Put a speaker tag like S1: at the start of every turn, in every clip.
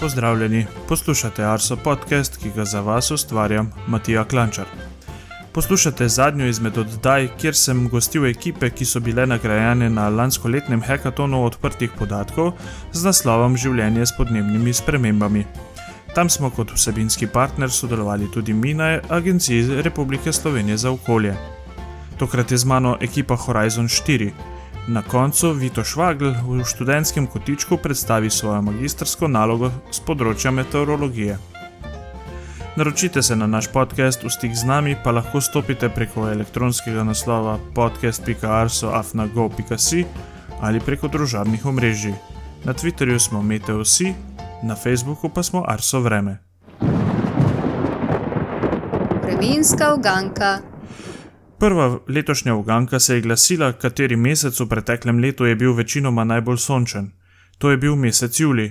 S1: Pozdravljeni, poslušate Arso podcast, ki ga za vas ustvarjam Matija Klančar. Poslušate zadnjo izmed oddaj, kjer sem gostil ekipe, ki so bile nagrajene na lanskoletnem hekatonu odprtih podatkov z naslovom Življenje s podnebnimi spremembami. Tam smo kot vsebinski partner sodelovali tudi mi na Agenciji Republike Slovenije za okolje. Tokrat je z mano ekipa Horizon 4. Na koncu Vito Švagl v študentskem kotičku predstavi svojo magistrsko nalogo z področja meteorologije. Naročite se na naš podcast, v stik z nami pa lahko stopite preko elektronskega naslova podcast.arso.afnago.si ali preko družabnih omrežij. Na Twitterju smo Meteosi, na Facebooku pa smo Arso Vreme.
S2: Vremenska uganka.
S1: Prva letošnja uganka se je glasila, kateri mesec v preteklem letu je bil večinoma najbolj sončen. To je bil mesec Juli.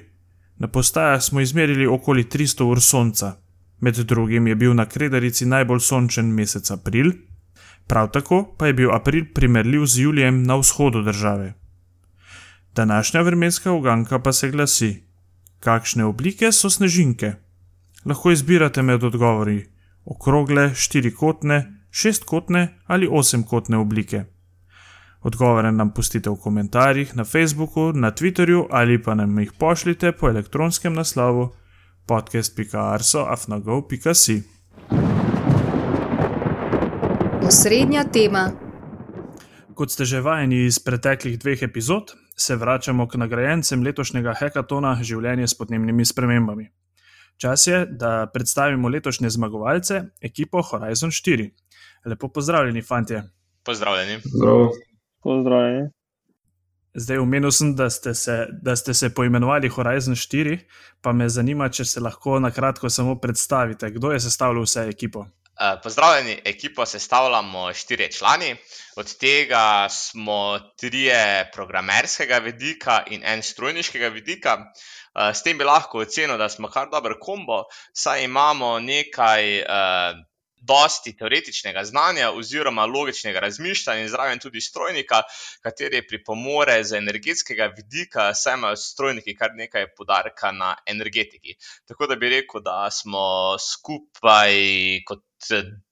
S1: Na postajah smo izmerili okoli 300 ur sonca. Med drugim je bil na Krederici najbolj sončen mesec April, prav tako pa je bil April primerljiv z Julijem na vzhodu države. Današnja vremenska uganka pa se glasi: Kakšne oblike so snežinke? Lahko izbirate med odgovori: okrogle, štirikotne, šestkotne ali osemkotne oblike. Odgovore nam pustite v komentarjih na Facebooku, na Twitterju ali pa nam jih pošljite po elektronskem naslovu podcast.arso.afnagov.si.
S2: Osrednja tema.
S1: Kot ste že vajeni iz preteklih dveh epizod, se vračamo k nagrajencem letošnjega hekatona Življenje s podnebnimi spremembami. Čas je, da predstavimo letošnje zmagovalce, ekipo Horizon 4. Lepo pozdravljeni, fanti.
S3: Pozdravljeni.
S4: Zdravo.
S5: Pozdravljeni.
S1: Zdaj, omenil sem, da ste, se, da ste se poimenovali Horizon 4, pa me zanima, če se lahko na kratko samo predstavite, kdo je sestavljal vse ekipo.
S3: Pozdravljeni, ekipo sestavljamo štiri člani, od tega smo trije programerskega vidika in en strojniškega vidika. S tem bi lahko ocenil, da smo kar dober kombo, saj imamo nekaj dosti teoretičnega znanja oziroma logičnega razmišljanja in zraven tudi strojnika, kateri pripomore z energetskega vidika, saj imajo strojniki kar nekaj podarka na energetiki. Tako da bi rekel, da smo skupaj kot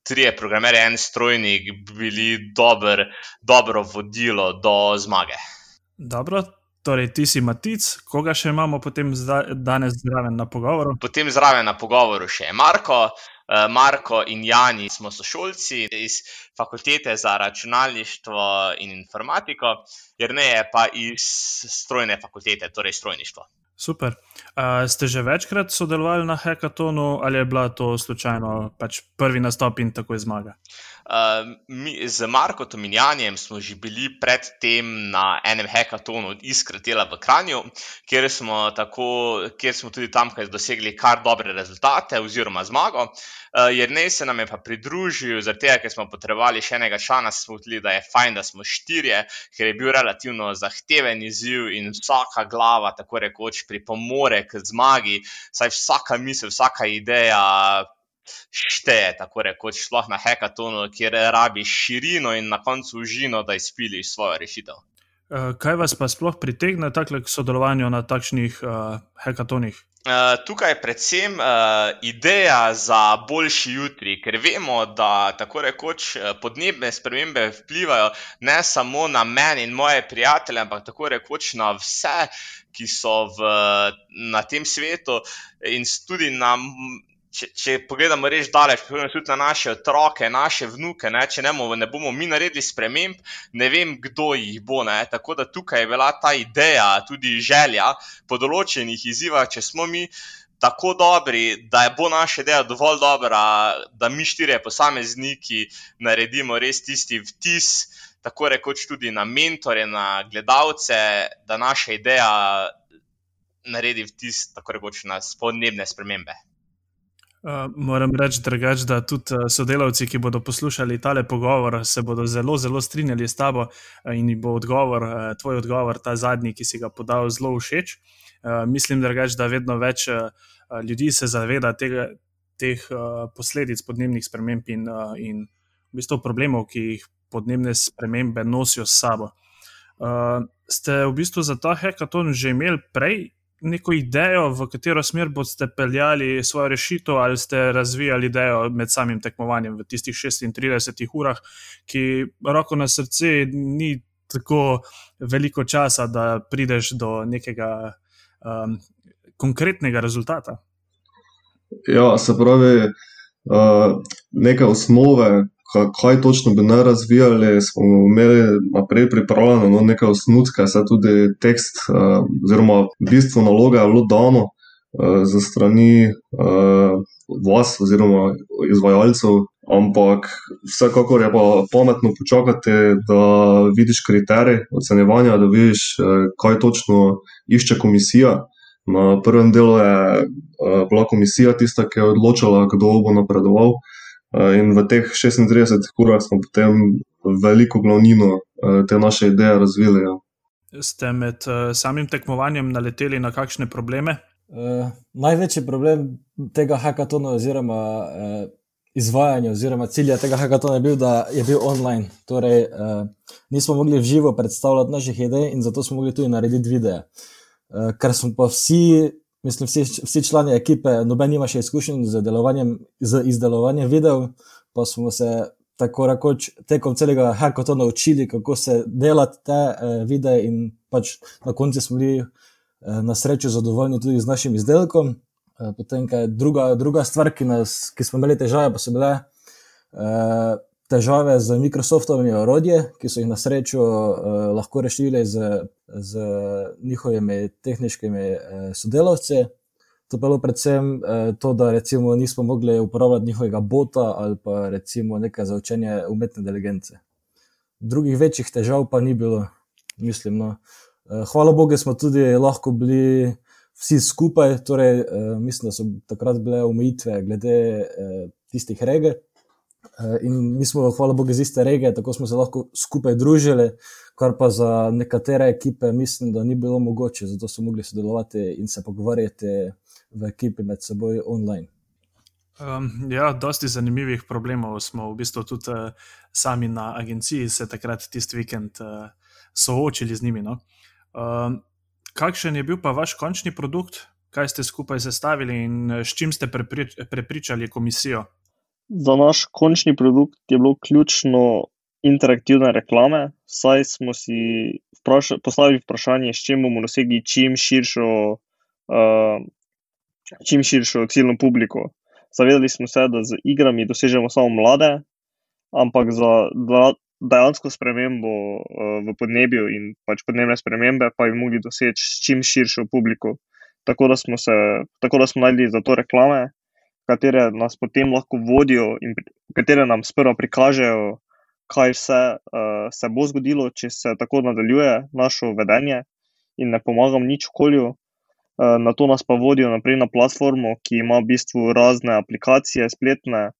S3: trije programerji, en strojnik, bili dober, dobro vodilo do zmage.
S1: Dobro. Torej, ti si Matic, koga še imamo potem danes zraven na pogovoru?
S3: Potem zraven na pogovoru še je Marko, Marko in Jani smo sošolci iz fakultete za računalništvo in informatiko, jer ne je pa iz strojne fakultete, torej strojništvo.
S1: Super. Uh, ste že večkrat sodelovali na hekatonu ali je bila to slučajno pač prvi nastop in tako je zmaga?
S3: Uh, mi, z Markom in Janjem smo že bili predtem na enem hekatonu Iskratela v Kranju, kjer smo, tako, kjer smo tudi tam dosegli kar dobre rezultate oziroma zmago. Uh, Jrnej se nam je pa pridružil, zato ker smo potrebovali še enega člana, smo videli, da je fajn, da smo štirje, ker je bil relativno zahteven izziv in vsaka glava, tako rekoč, pripomore k zmagi, saj vsaka misel, vsaka ideja šteje, tako rekoč, sploh na hekatonu, kjer rabiš širino in na koncu užino, da izpiliš svojo rešitev.
S1: Eh, kaj vas pa sploh pritegne k sodelovanju na takšnih uh, hekatonih?
S3: Uh, tukaj je predvsem uh, ideja za boljši jutri, ker vemo, da tako rekoč podnebne spremembe vplivajo ne samo na meni in moje prijatelje, ampak tako rekoč na vse, ki so v, na tem svetu in tudi na če, če pogledamo reč daleč, pogledamo tudi na naše otroke, naše vnuke, ne, če ne bomo, ne bomo mi naredili sprememb, ne vem, kdo jih bo. Ne. Tako da tukaj je bila ta ideja, tudi želja po določenih izzivah, če smo mi. Tako dobri, da je bo naša ideja dovolj dobra, da mi štirje posamezniki naredimo res tisti vtis, tako rekoč tudi na mentore, na gledalce, da naša ideja naredi vtis, tako rekoč na spodnebne spremembe.
S1: Uh, moram reči, drugač, da tudi uh, sodelavci, ki bodo poslušali tale pogovor, se bodo zelo, zelo strinjali s tabo uh, in bo odgovor, tvoj odgovor, ta zadnji, ki si ga podal, zelo všeč. Uh, mislim, drugač, da vedno več uh, ljudi se zaveda tega, teh posledic podnebnih sprememb in, in v bistvu problemov, ki jih podnebne spremembe nosijo s sabo. Ste v bistvu za ta hekaton že imeli prej neko idejo, v katero smer boste peljali svojo rešitev, ali ste razvijali idejo med samim tekmovanjem v tistih 36 urah, ki roko na srce ni tako veliko časa, da prideš do nekega um, konkretnega rezultata.
S4: Ja, se pravi, uh, neke osnove, kaj točno bi naj razvijali, smo imeli naprej pripravljeno, no, nekaj osnutke, se tudi tekst, uh, oziroma bistvo naloga je bilo dano uh, za strani uh, vas, oziroma izvajalcev. Ampak vsekakor je pa pametno počakati, da vidiš kriterije ocenjevanja, da vidiš, kaj točno išče komisija. Na prvem delu je bila komisija tista, ki je odločila, kdo bo napredoval. In v teh 36 urah smo potem veliko glavnino te naše ideje razvili. Ja.
S1: Ste med samim tekmovanjem naleteli na kakšne probleme?
S5: Uh, največji problem tega hackathona, oziroma uh, izvajanja, oziroma cilja tega hackathona je bil, da je bil online. Torej, uh, nismo mogli v živo predstavljati naših idej in zato smo mogli tudi narediti videe. Uh, ker smo pa vsi mislim, vsi, vsi člani ekipe, noben ima še izkušenj z, z izdelovanjem videov, pa smo se tako rekoč tekom celega hackathona naučili, kako se delati te eh, videe, in pač na koncu smo bili eh, na srečo zadovoljni tudi z našim izdelkom. Eh, potem, kaj druga, druga stvar, ki, nas, ki smo imeli težave, pa so bile. Eh, težave z Microsoftovimi orodji, ki so jih na srečo uh, lahko rešili z, z njihovimi tehničnimi uh, sodelavci. To je bilo predvsem uh, to, da recimo nismo mogli uporabljati njihovega bota ali pa recimo nekaj za učenje umetne inteligence. Drugih večjih težav pa ni bilo, mislim. No. Uh, hvala Bogu, smo tudi lahko bili vsi skupaj, torej uh, mislim, da so takrat bile omejitve glede uh, tistih regij. Eh, in mi smo, hvala Bogu, iz iste regije, tako smo se lahko skupaj družili, kar pa za nekatere ekipe mislim, da ni bilo mogoče, zato so mogli sodelovati in se pogovarjati v ekipi med seboj online.
S1: Um, ja, dosti zanimivih problemov smo v bistvu tudi uh, sami na agenciji se takrat tisti vikend uh, soočili z njimi. No? Um, kakšen je bil pa vaš končni produkt, kaj ste skupaj sestavili in s čim ste preprič prepričali komisijo?
S6: Za naš končni produkt je bilo ključno interaktivne reklame, saj smo si vpraša, postavili vprašanje, s čim bomo dosegli čim širšo, uh, čim širšo ciljno publiko. Zavedali smo se, da z igrami dosežemo samo mlade, ampak za dejansko spremembo uh, v podnebju in pač podnebne spremembe pa bi mogli doseči čim širšo publiko. Tako da smo, se, tako da smo najdli za to reklame, katere nas potem lahko vodijo in katere nam sprva prikažejo, kaj vse uh, se bo zgodilo, če se tako nadaljuje naše vedenje in ne pomagam nič okolju. Uh, na to nas pa vodijo naprej na platformo, ki ima v bistvu razne aplikacije, spletne,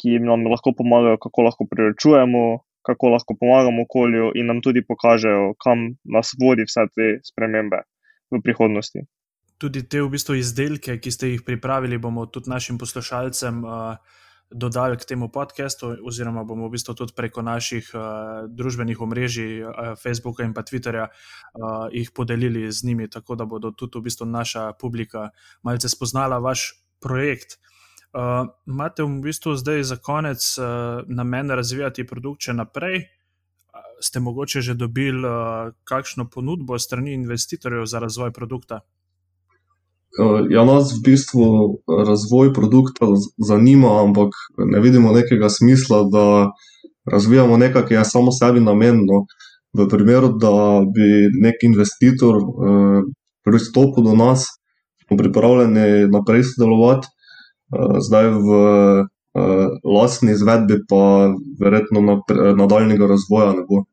S6: ki nam lahko pomagajo, kako lahko preračujemo, kako lahko pomagamo okolju, in nam tudi pokažejo, kam nas vodi vse te spremembe v prihodnosti
S1: tudi te v bistvu izdelke, ki ste jih pripravili, bomo tudi našim poslušalcem uh, dodali k temu podkastu, oziroma bomo v bistvu tudi preko naših uh, družbenih omrežij, uh, Facebooka in pa Twitterja, uh, jih podelili z njimi, tako da bodo tudi v bistvu naša publika malce spoznala vaš projekt. Uh, imate v bistvu zdaj za konec uh, namen razvijati produkt še naprej? Ste mogoče že dobili uh, kakšno ponudbo strani investitorjev za razvoj produkta?
S4: Eh, ja, nas v bistvu razvoj produkta zanima, ampak ne vidimo nekega smisla, da razvijamo nekaj, ki je samo sebi namenjeno. V primeru, da bi nek investitor eh, pristopil do nas, smo pripravljeni naprej sodelovati, eh, zdaj v eh, lastni izvedbi, pa verjetno nadaljnega razvoja ne bo.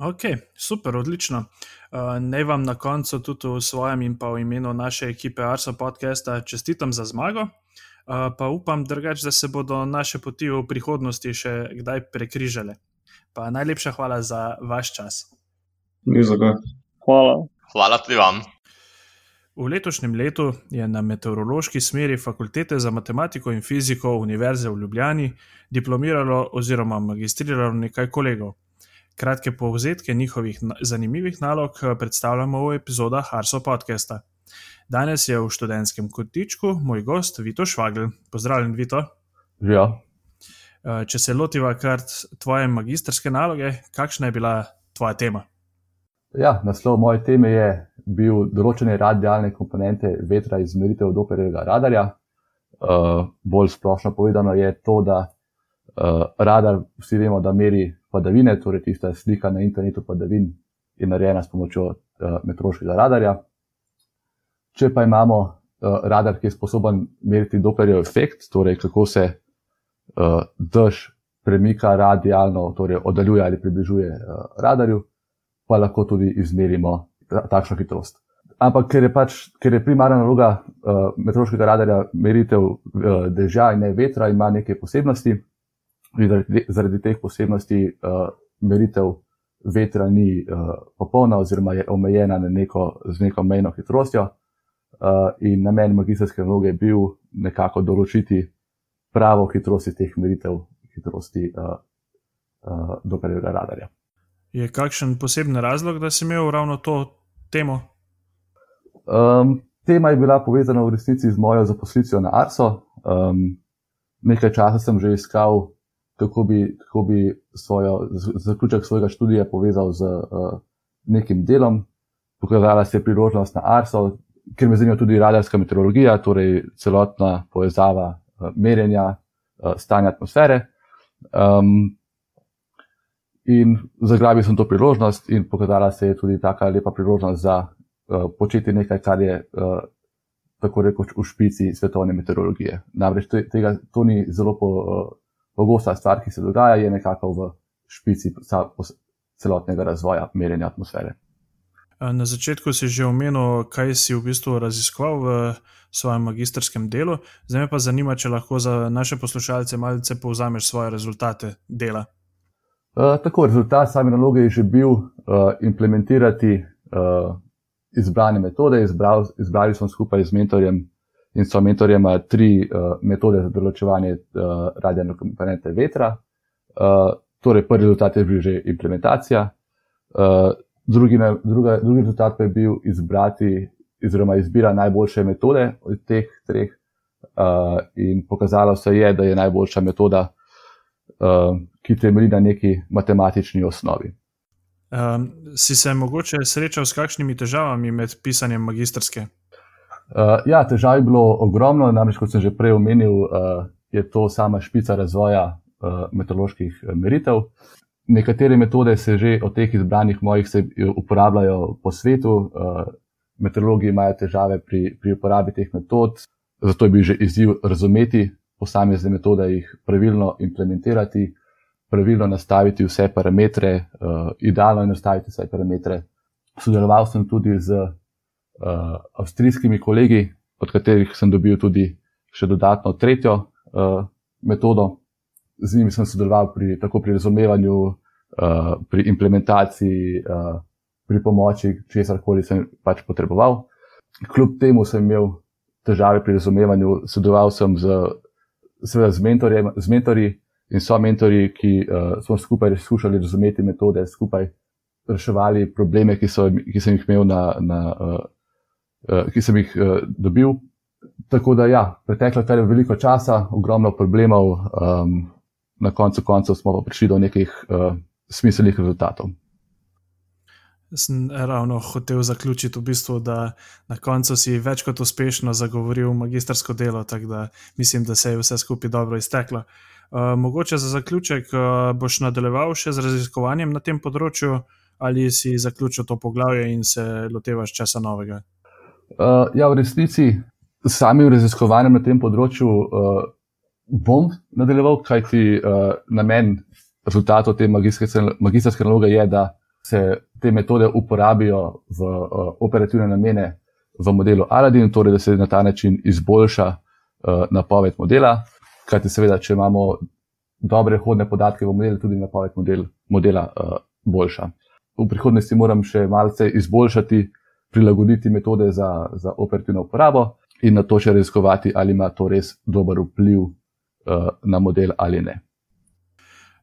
S1: Ok, super, odlično. Uh, naj vam na koncu tudi v svojem in pa v imenu naše ekipe Arso podcasta čestitam za zmago. Uh, pa upam, drugač, da se bodo naše poti v prihodnosti še kdaj prekrižale. Pa najlepša hvala za vaš čas.
S4: Ni za kaj.
S6: Hvala.
S3: Hvala tudi vam.
S1: V letošnjem letu je na meteorološki smeri Fakultete za matematiko in fiziko Univerze v Ljubljani diplomiralo oziroma magistriralo nekaj kolegov. Kratke povzetke njihovih zanimivih nalog eh, predstavljamo v epizodah Arso podcasta. Danes je v študentskem kotičku moj gost Vito Švagl. Pozdravljen, Vito.
S7: Živijo.
S1: Eh, če se lotiva kar tvoje magistrske naloge, kakšna je bila tvoja tema?
S7: Ja, naslov moje teme je bil določene radijalne komponente vetra iz meritev Dopplerjevega radarja. Uh, bolj splošno povedano je to, da uh, radar, vsi vemo, da meri padavine, torej tista slika na internetu padavin je narejena s pomočjo uh, metroškega radarja. Če pa imamo uh, radar, ki je sposoben meriti Dopplerjev efekt, torej kako se uh, dež premika radijalno, torej oddaljuje ali približuje uh, radarju, pa lahko tudi izmerimo takšno hitrost. Ampak ker je, pač, ker je primarna naloga uh, meteorološkega radarja meritev uh, dežja in ne vetra, ima neke posebnosti. Zaradi, zaradi teh posebnosti uh, meritev vetra ni uh, popolna, oziroma je omejena na neko, z neko mejno hitrostjo. Uh, in namen magistrske naloge je bil nekako določiti pravo hitrosti teh meritev, hitrosti uh, uh, dokarjega radarja.
S1: Je kakšen poseben razlog, da si imel ravno to temo?
S7: Um, tema je bila povezana v resnici z mojo zaposlitvijo na Arso. Um, nekaj časa sem že iskal, kako bi, kako bi svojo, zaključek svojega študija povezal z uh, nekim delom. Pokazala se je priložnost na Arso, ker me zanima tudi radarska meteorologija, torej celotna povezava uh, merjenja uh, stanja atmosfere. Um, in zagrabil sem to priložnost, in pokazala se je tudi tako lepa priložnost za uh, početi nekaj, kar je uh, tako rekoč v špici svetovne meteorologije. Namreč tega, to ni zelo po, uh, pogosta stvar, ki se dogaja, je nekako v špici celotnega razvoja merjenja atmosfere.
S1: Na začetku si že omenil, kaj si v bistvu raziskoval v svojem magistrskem delu. Zdaj me pa zanima, če lahko za naše poslušalce malce povzameš svoje rezultate dela.
S7: Uh, tako, rezultat same naloge je že bil uh, implementirati uh, izbrane metode. Izbral, izbrali smo skupaj z mentorjem in so mentorjem tri uh, metode za določevanje uh, radijane komponente vetra. Uh, torej, prvi rezultat je bil že implementacija, uh, drugi, druga, drugi rezultat pa je bil izbrati oziroma izbira najboljše metode od teh treh. Uh, in pokazalo se je, da je najboljša metoda, uh, ki temelji na neki matematični osnovi.
S1: Um, si se mogoče srečal s kakšnimi težavami med pisanjem magistrske?
S7: Uh, ja, težav je bilo ogromno, namreč kot sem že prej omenil, uh, je to sama špica razvoja uh, meteoroloških meritev. Nekatere metode se že od teh izbranih mojih uporabljajo po svetu, uh, meteorologi imajo težave pri, pri uporabi teh metod, zato je bil že izziv razumeti posamezne metode, jih pravilno implementirati pravilno nastaviti vse parametre, uh, idealno je nastaviti vse parametre. Sodeloval sem tudi z uh, avstrijskimi kolegi, od katerih sem dobil tudi še dodatno tretjo uh, metodo. Z njimi sem sodeloval pri, tako pri razumevanju, uh, pri implementaciji, uh, pri pomoči, česar koli sem pač potreboval. Kljub temu sem imel težave pri razumevanju, sodeloval sem z, z, mentorjem, z mentorji, in so mentori, ki uh, smo skupaj skušali razumeti metode, skupaj reševali probleme, ki, so, ki sem jih imel, na, na, uh, ki sem jih uh, dobil. Tako da, ja, preteklo je veliko časa, ogromno problemov, um, na koncu koncev smo pa prišli do nekih uh, smiselnih rezultatov.
S1: Sem ravno hotel zaključiti, v bistvu, da na koncu si več kot uspešno zagovoril magistrsko delo, tako da mislim, da se je vse skupaj dobro izteklo. Uh, Eh, mogoče za zaključek, uh, boš nadaljeval še z raziskovanjem na tem področju, ali si zaključil to poglavje in se lotevaš česa novega?
S7: Uh, ja, v resnici s samim raziskovanjem na tem področju uh, bom nadaljeval, kajti uh, namen rezultatov te magistrske naloge je, da se te metode uporabijo v uh, operativne namene v modelu Aladin, torej da se na ta način izboljša uh, napoved modela. Kajti, seveda, če imamo dobre hodne podatke v modelu, tudi napoved model, modela uh, boljša. V prihodnosti moram še malce izboljšati, prilagoditi metode za, za operativno uporabo in na to še raziskovati, ali ima to res dober vpliv uh, na model ali ne.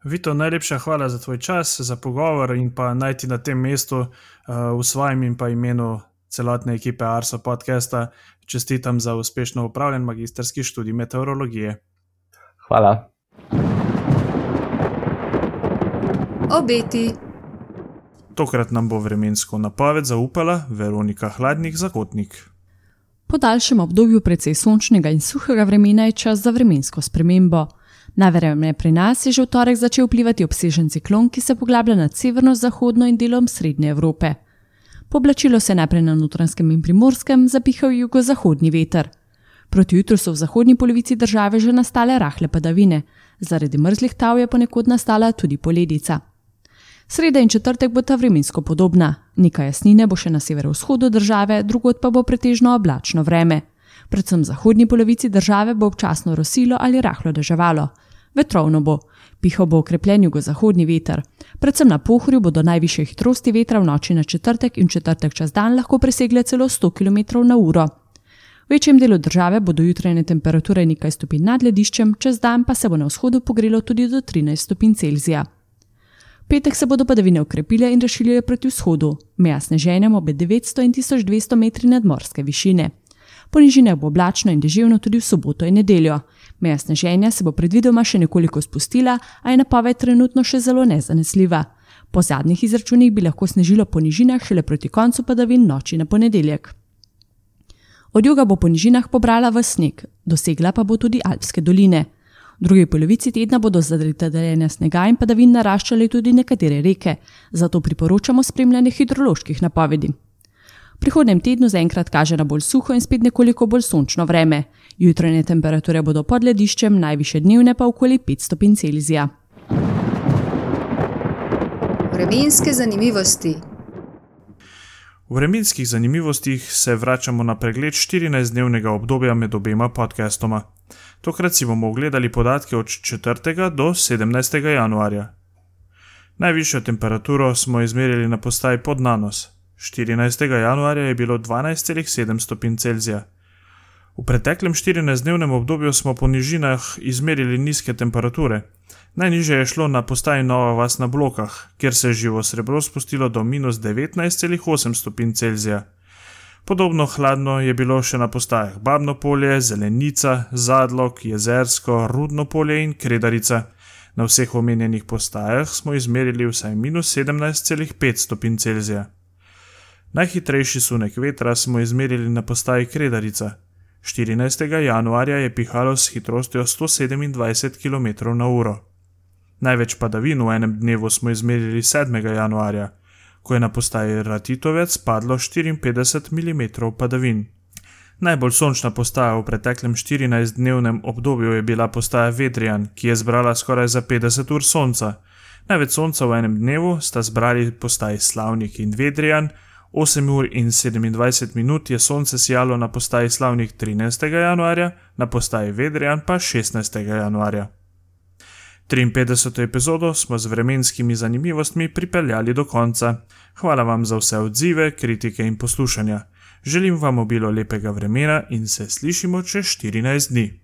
S1: Vito, najlepša hvala za tvoj čas, za pogovor in pa najti na tem mestu uh, v svojem in pa imenu
S8: celotne ekipe Arso podcasta čestitam za uspešno upravljen magistrski študij meteorologije.
S7: Hvala.
S2: Obeti.
S8: Tokrat nam bo vremensko napoved zaupala Veronika Hladnik Zakotnik.
S9: Po daljšem obdobju precej sončnega in suhega vremena je čas za vremensko spremembo. Najverjetneje pri nas je že v torek začel vplivati obsežen ciklon, ki se poglablja nad severno-zahodno in delom srednje Evrope. Poblačilo se najprej na notranskem in primorskem, zapihal jugozahodni veter. Proti jutru so v zahodnji polovici države že nastale rahle padavine, zaradi mrzlih tav je ponekod nastala tudi poledica. Sreda in četrtek bo ta vremensko podobna, nekaj jasnine bo še na severovzhodu države, drugod pa bo pretežno oblačno vreme. Predvsem v zahodnji polovici države bo občasno rosilo ali rahlo deževalo. Vetrovno bo, pihal bo okrepljen jugozahodni veter. Predvsem na pohorju bodo najviše hitrosti vetra v noči na četrtek in četrtek čez dan lahko presegle celo 100 km/h. V večjem delu države bodo jutrajne temperature nekaj stopinj nad lediščem, čez dan pa se bo na vzhodu pogrelo tudi do 13 stopinj Celzija. Petek se bodo padavine ukrepile in razširile proti vzhodu, meja sneženja bo 900 in 1200 metri nadmorske višine. Po nižinah bo oblačno in deževno tudi v soboto in nedeljo. Meja sneženja se bo predvidoma še nekoliko spustila, a je napoved trenutno še zelo nezanesljiva. Po zadnjih izračunih bi lahko snežilo po nižinah šele proti koncu padavin noči na ponedeljek. Od juga bo po nižinah pobrala v sneg, dosegla pa bo tudi Alpske doline. V drugi polovici tedna bodo zaradi deljenja snega in padavin naraščale tudi nekatere reke, zato priporočamo spremljanje hidroloških napovedi. V prihodnem tednu zaenkrat kaže na bolj suho in spet nekoliko bolj sončno vreme. Jutrajne temperature bodo pod lediščem, najviše dnevne pa okoli 5 stopinj Celzija.
S2: Vremenske zanimivosti.
S8: V vremenskih zanimivostih se vračamo na pregled 14-dnevnega obdobja med obema podcastoma. Tokrat si bomo ogledali podatke od 4. do 17. januarja. Najvišjo temperaturo smo izmerili na postaji pod Nanos. 14. januarja je bilo 12,7 stopinj Celzija. V preteklem 14-dnevnem obdobju smo po nižinah izmerili nizke temperature. Najniže je šlo na postaji Nova Vas na Blokah, kjer se je živo srebro spustilo do minus 19,8 stopinj Celzija. Podobno hladno je bilo še na postajah Babno polje, Zelenica, Zadlok, Jezersko, Rudno polje in Kredarica. Na vseh omenjenih postajah smo izmerili vsaj minus 17,5 stopinj Celzija. Najhitrejši sunek vetra smo izmerili na postaji Kredarica. 14. januarja je pihalo s hitrostjo 127 km/h. Največ padavin v enem dnevu smo izmerili 7. januarja, ko je na postaji Ratitovec padlo 54 mm padavin. Najbolj sončna postaja v preteklem 14-dnevnem obdobju je bila postaja Vedrijan, ki je zbrala skoraj za 50 ur sonca. Največ sonca v enem dnevu sta zbrali postaji Slavnik in Vedrijan, 8 ur in 27 minut je sonce sijalo na postaji Slavnik 13. januarja, na postaji Vedrijan pa 16. januarja. 53. epizodo smo z vremenskimi zanimivostmi pripeljali do konca. Hvala vam za vse odzive, kritike in poslušanja. Želim vam obilo lepega vremena in se slišimo čez 14 dni.